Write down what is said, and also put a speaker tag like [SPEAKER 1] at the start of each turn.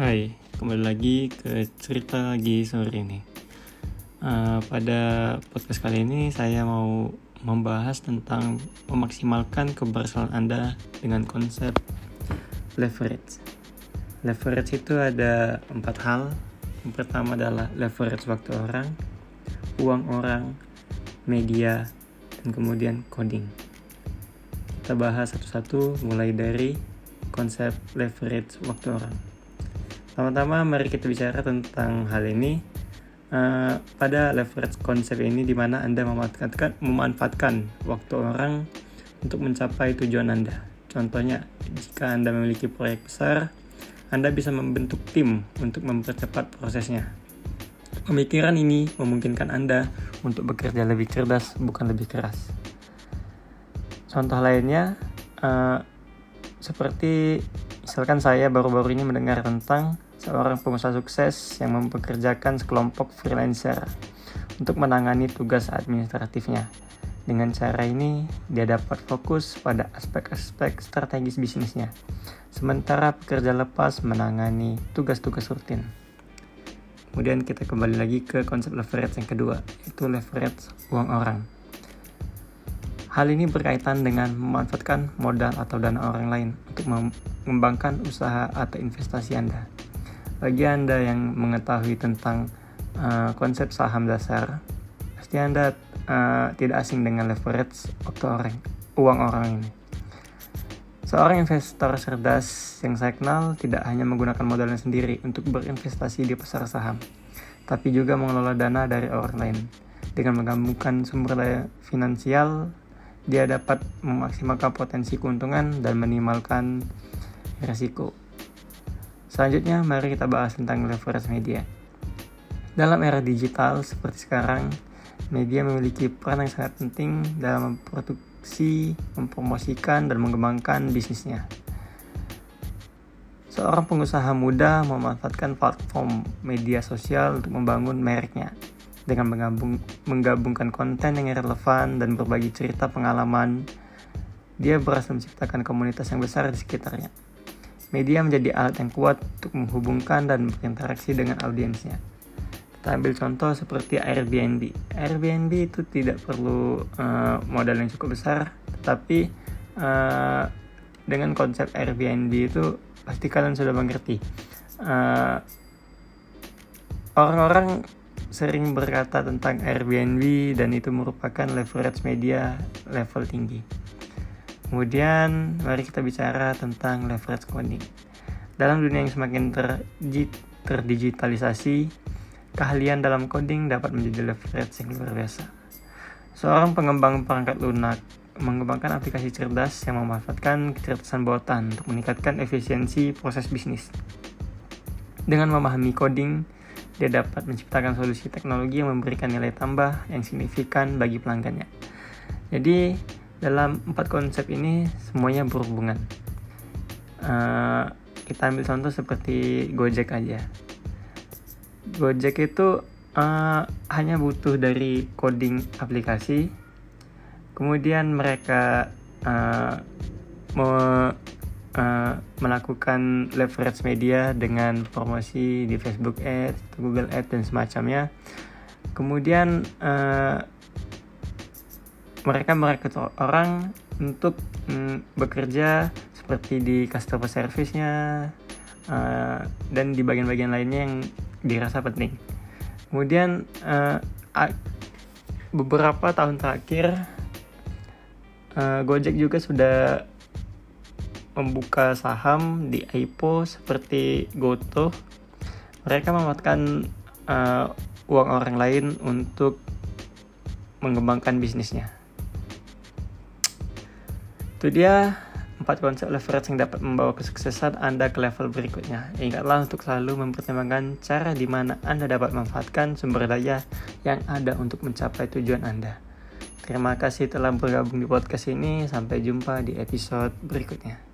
[SPEAKER 1] Hai, kembali lagi ke cerita lagi sore ini. Uh, pada podcast kali ini saya mau membahas tentang memaksimalkan keberhasilan Anda dengan konsep leverage. Leverage itu ada empat hal. Yang pertama adalah leverage waktu orang, uang orang, media, dan kemudian coding. Kita bahas satu-satu mulai dari konsep leverage waktu orang. Pertama-tama mari kita bicara tentang hal ini. Uh, pada leverage konsep ini di mana Anda memanfaatkan, memanfaatkan waktu orang untuk mencapai tujuan Anda. Contohnya, jika Anda memiliki proyek besar, Anda bisa membentuk tim untuk mempercepat prosesnya. Pemikiran ini memungkinkan Anda untuk bekerja lebih cerdas, bukan lebih keras. Contoh lainnya, uh, seperti misalkan saya baru-baru ini mendengar tentang seorang pengusaha sukses yang mempekerjakan sekelompok freelancer untuk menangani tugas administratifnya. Dengan cara ini, dia dapat fokus pada aspek-aspek strategis bisnisnya, sementara pekerja lepas menangani tugas-tugas rutin. Kemudian kita kembali lagi ke konsep leverage yang kedua, itu leverage uang orang. Hal ini berkaitan dengan memanfaatkan modal atau dana orang lain untuk mengembangkan usaha atau investasi Anda. Bagi Anda yang mengetahui tentang uh, konsep saham dasar, pasti Anda uh, tidak asing dengan leverage waktu orang, uang orang ini. Seorang investor cerdas yang saya kenal tidak hanya menggunakan modalnya sendiri untuk berinvestasi di pasar saham, tapi juga mengelola dana dari orang lain. Dengan menggabungkan sumber daya finansial, dia dapat memaksimalkan potensi keuntungan dan minimalkan risiko. Selanjutnya, mari kita bahas tentang leverage media. Dalam era digital seperti sekarang, media memiliki peran yang sangat penting dalam memproduksi, mempromosikan, dan mengembangkan bisnisnya. Seorang pengusaha muda memanfaatkan platform media sosial untuk membangun mereknya dengan menggabung, menggabungkan konten yang relevan dan berbagi cerita pengalaman. Dia berhasil menciptakan komunitas yang besar di sekitarnya. Media menjadi alat yang kuat untuk menghubungkan dan berinteraksi dengan audiensnya. Kita ambil contoh seperti Airbnb. Airbnb itu tidak perlu uh, modal yang cukup besar, tetapi uh, dengan konsep Airbnb itu pasti kalian sudah mengerti. Uh, orang-orang sering berkata tentang Airbnb dan itu merupakan leverage media level tinggi. Kemudian mari kita bicara tentang leverage coding. Dalam dunia yang semakin terdigitalisasi, keahlian dalam coding dapat menjadi leverage yang luar biasa. Seorang pengembang perangkat lunak mengembangkan aplikasi cerdas yang memanfaatkan kecerdasan buatan untuk meningkatkan efisiensi proses bisnis. Dengan memahami coding, dia dapat menciptakan solusi teknologi yang memberikan nilai tambah yang signifikan bagi pelanggannya. Jadi, dalam empat konsep ini semuanya berhubungan. Uh, kita ambil contoh seperti Gojek aja. Gojek itu uh, hanya butuh dari coding aplikasi, kemudian mereka uh, me, uh, melakukan leverage media dengan promosi di Facebook Ads, Google Ads dan semacamnya. Kemudian uh, mereka merekrut orang untuk mm, bekerja seperti di customer service-nya uh, dan di bagian-bagian lainnya yang dirasa penting. Kemudian uh, beberapa tahun terakhir uh, Gojek juga sudah membuka saham di IPO seperti Goto. Mereka memanfaatkan uh, uang orang lain untuk mengembangkan bisnisnya. Itu dia empat konsep leverage yang dapat membawa kesuksesan Anda ke level berikutnya. Ingatlah untuk selalu mempertimbangkan cara di mana Anda dapat memanfaatkan sumber daya yang ada untuk mencapai tujuan Anda. Terima kasih telah bergabung di podcast ini. Sampai jumpa di episode berikutnya.